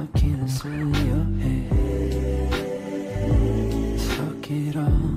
I can't smell your head. Suck it all.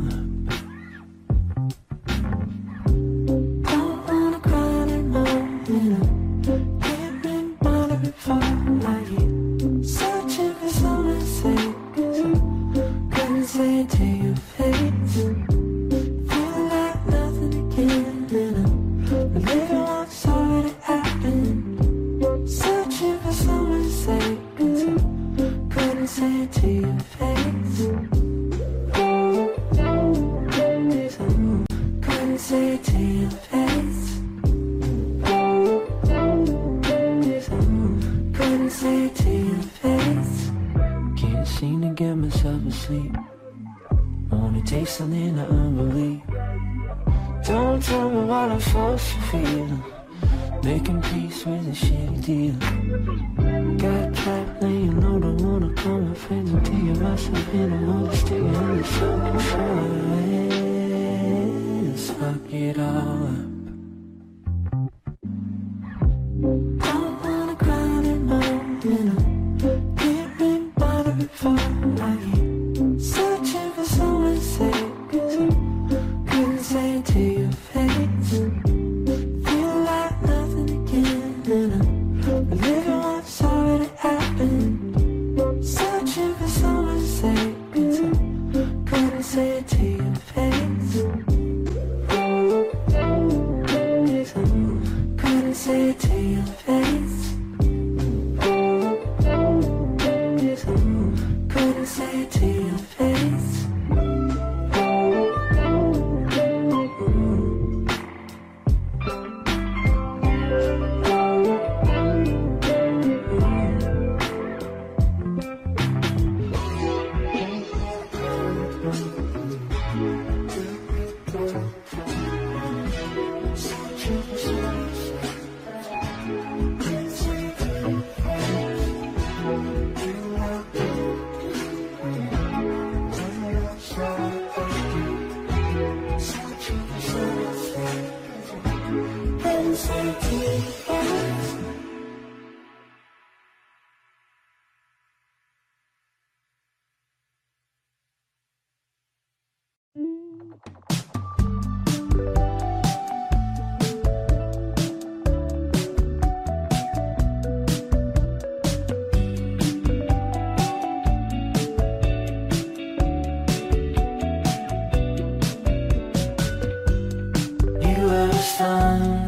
say something I unbelieve. Don't tell me what I'm supposed to feel. Making peace with a shitty deal. Got trapped laying low, don't wanna call my friends and taking myself in. I'm always sticking in the circle Fuck it all up. Sun.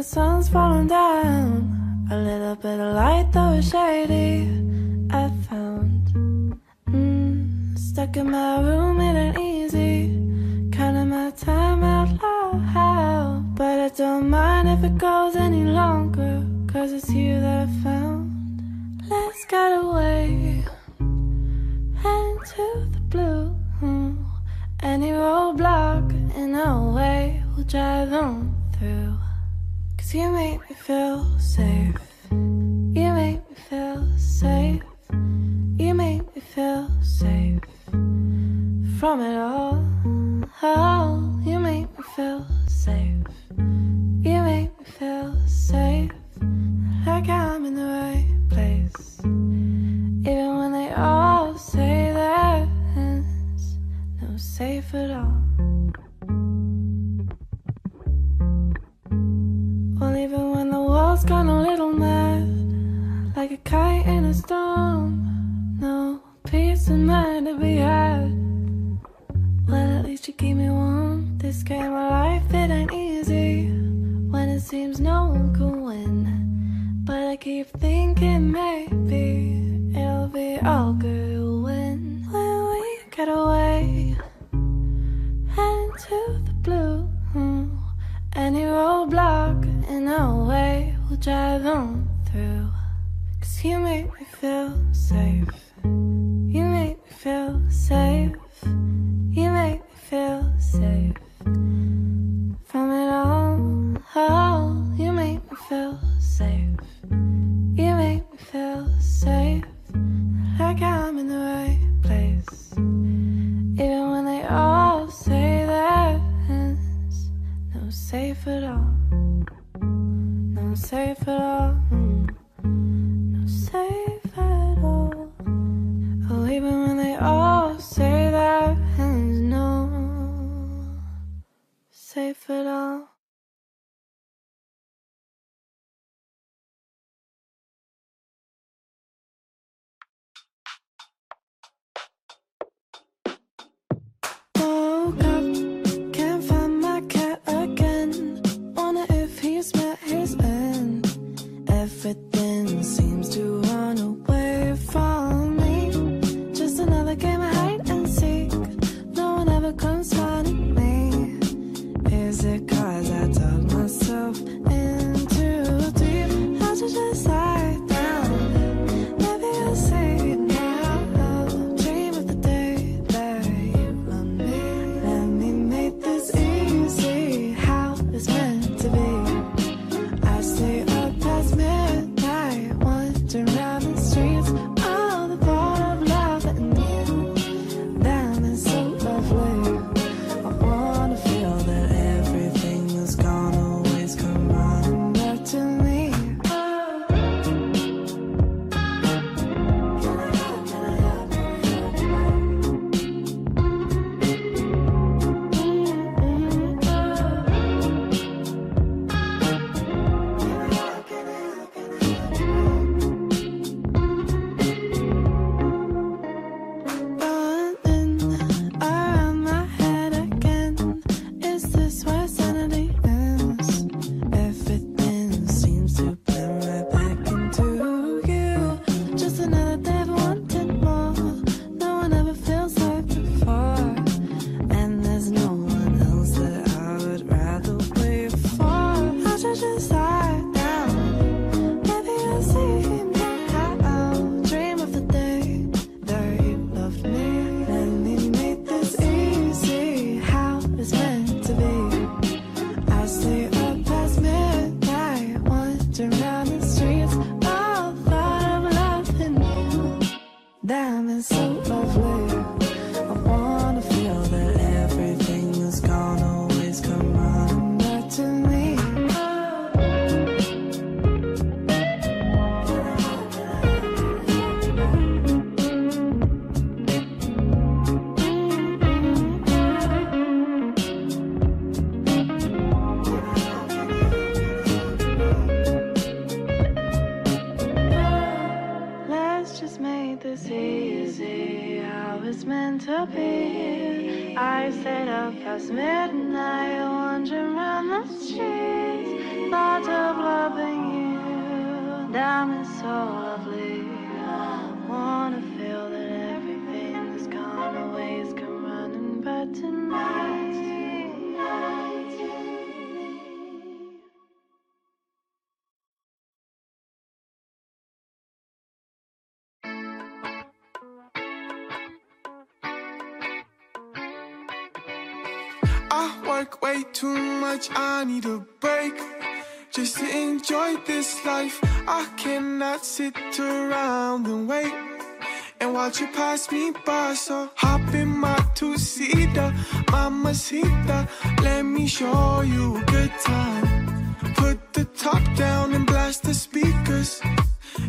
the sun's falling down. A little bit of light that was shady, I found. Mm, stuck in my room, it ain't easy. Counting my time out loud. But I don't mind if it goes any longer, cause it's you that I found. Let's get away, into the blue. Any roadblock in our way will drive on. Cause you make me feel safe. You make me feel safe. You make me feel safe. From it all, oh, you make me feel safe. You make me feel safe. Like I'm in the right place. Even when they all say that it's no safe at all world's gone a little mad, like a kite in a storm. safe at all. Not safe at all. stayed up past midnight, wandering around the streets, thought of loving you. Diamonds so lovely. Wanna feel that everything that's gone away has come running, but tonight. way too much, I need a break Just to enjoy this life. I cannot sit around and wait And watch you pass me by. So hop in my two-seater Mamacita Let me show you a good time. Put the top down and blast the speakers.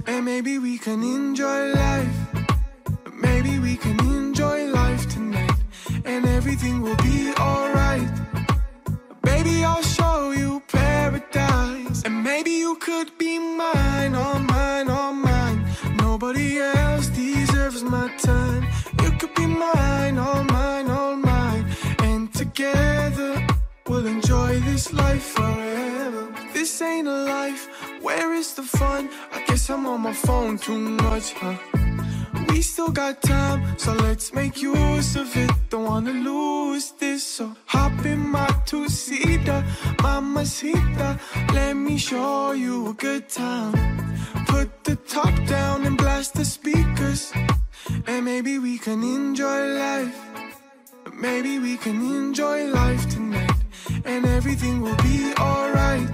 And maybe we can enjoy life. Maybe we can enjoy life tonight. And everything will be alright. You could be mine, all mine, all mine. And together we'll enjoy this life forever. This ain't a life, where is the fun? I guess I'm on my phone too much, huh? We still got time, so let's make use of it. Don't wanna lose this, so hop in my two-seater, mamacita. Let me show you a good time. Put the top down and blast the speakers, and maybe we can enjoy life. Maybe we can enjoy life tonight, and everything will be alright.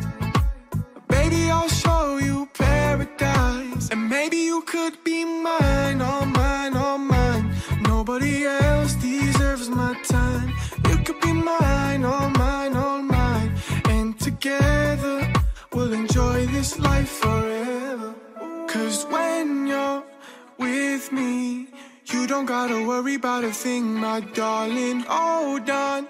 Baby, I'll show you paradise. And maybe you could be mine, all mine, all mine. Nobody else deserves my time. You could be mine, all mine, all mine. And together we'll enjoy this life forever. Cause when you're with me, you don't gotta worry about a thing, my darling. Hold on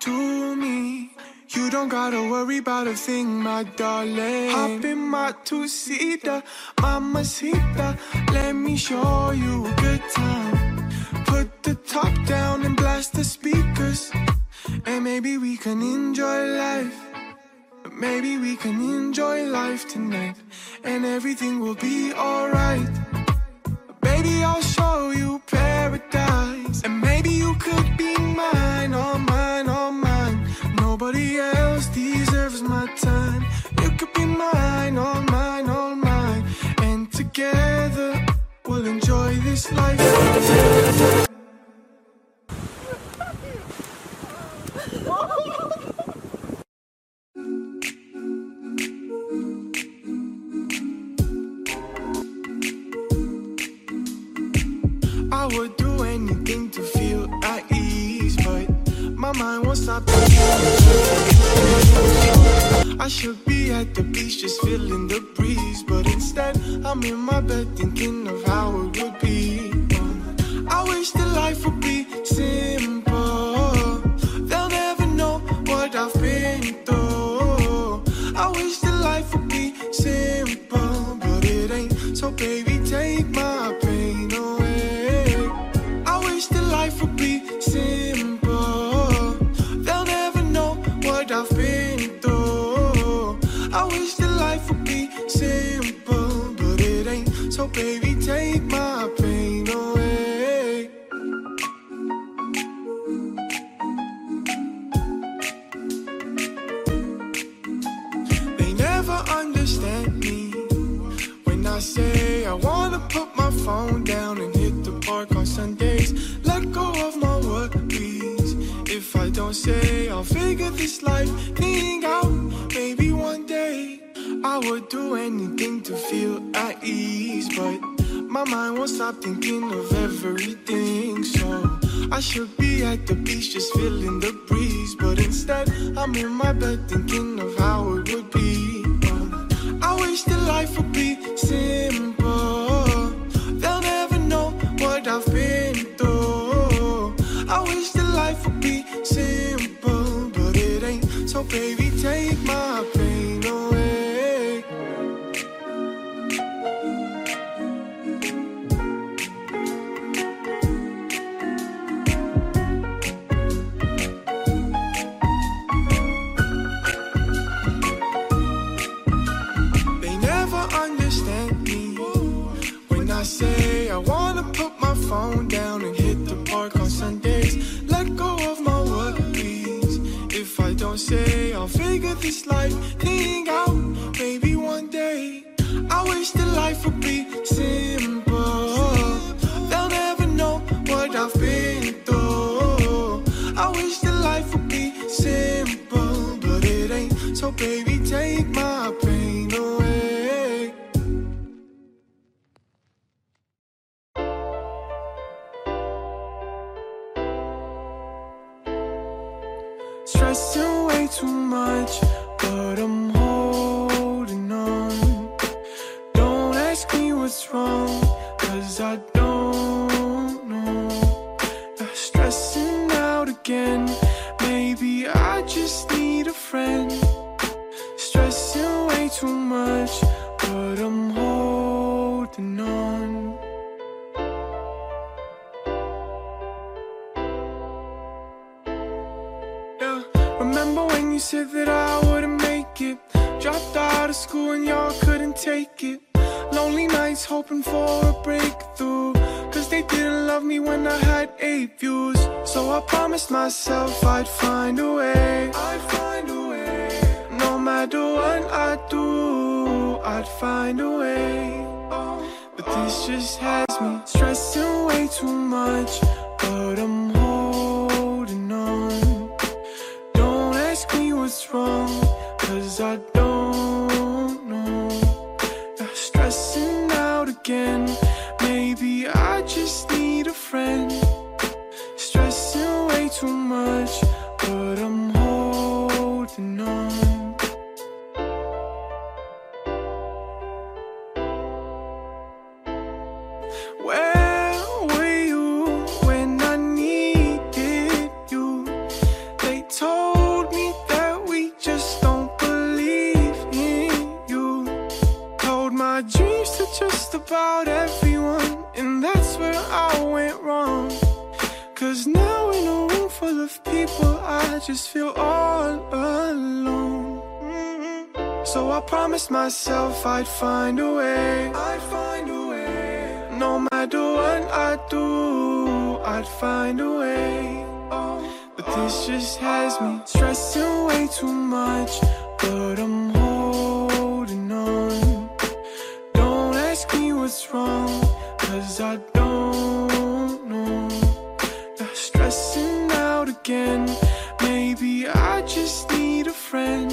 to me. You don't gotta worry about a thing, my darling. Hop in my two-seater, mamacita. Let me show you a good time. Put the top down and blast the speakers. And maybe we can enjoy life. Maybe we can enjoy life tonight. And everything will be alright. Nobody else deserves my time. You could be mine, all mine, all mine. And together we'll enjoy this life. Should be at the beach just feeling the breeze, but instead I'm in my bed thinking say I'll figure this life thing out, maybe one day I would do anything to feel at ease. But my mind won't stop thinking of everything. So I should be at the beach just feeling the breeze. But instead, I'm in my bed thinking of how it would I don't promised myself I'd find a way. I'd find a way. No matter what I do, I'd find a way. But this just has me stressing way too much. But I'm holding on. Don't ask me what's wrong, cause I don't know. Not stressing out again. Maybe I just need a friend too much, but I'm holding on. promised myself I'd find a way. I'd find a way. No matter what I do, I'd find a way. Oh, but this oh. just has me stressing way too much. But I'm holding on. Don't ask me what's wrong, cause I don't know. Now stressing out again. Maybe I just need a friend.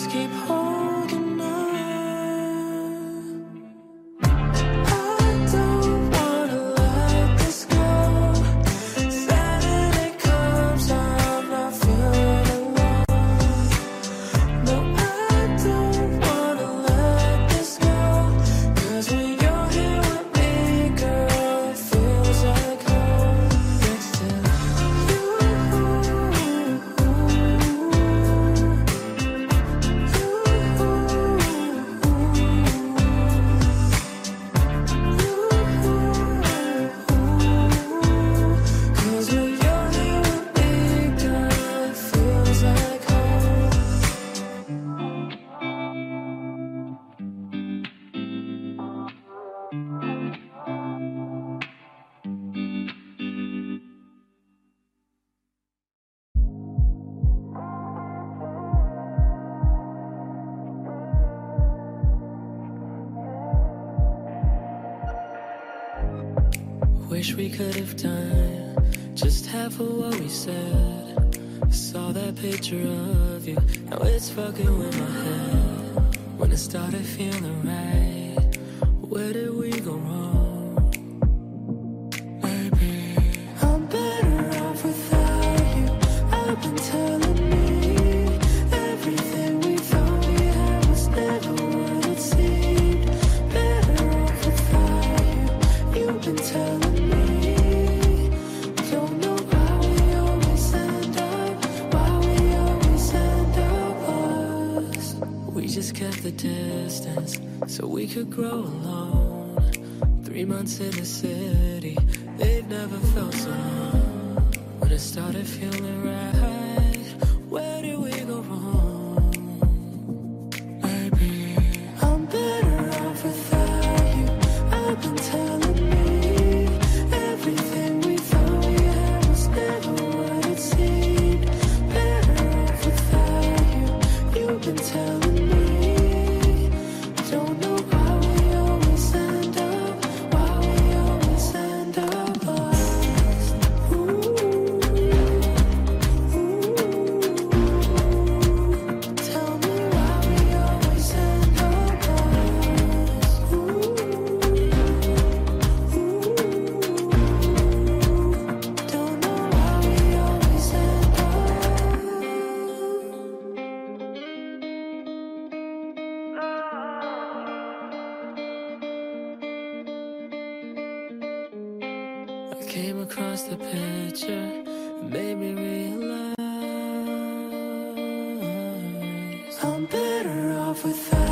just keep holding wish we could have done. Just half of what we said. I saw that picture of you. Now it's fucking with my head. When it started feeling right, where did To the city. They've never felt so home. When it started feeling right. I came across the picture, made me realize I'm better off without.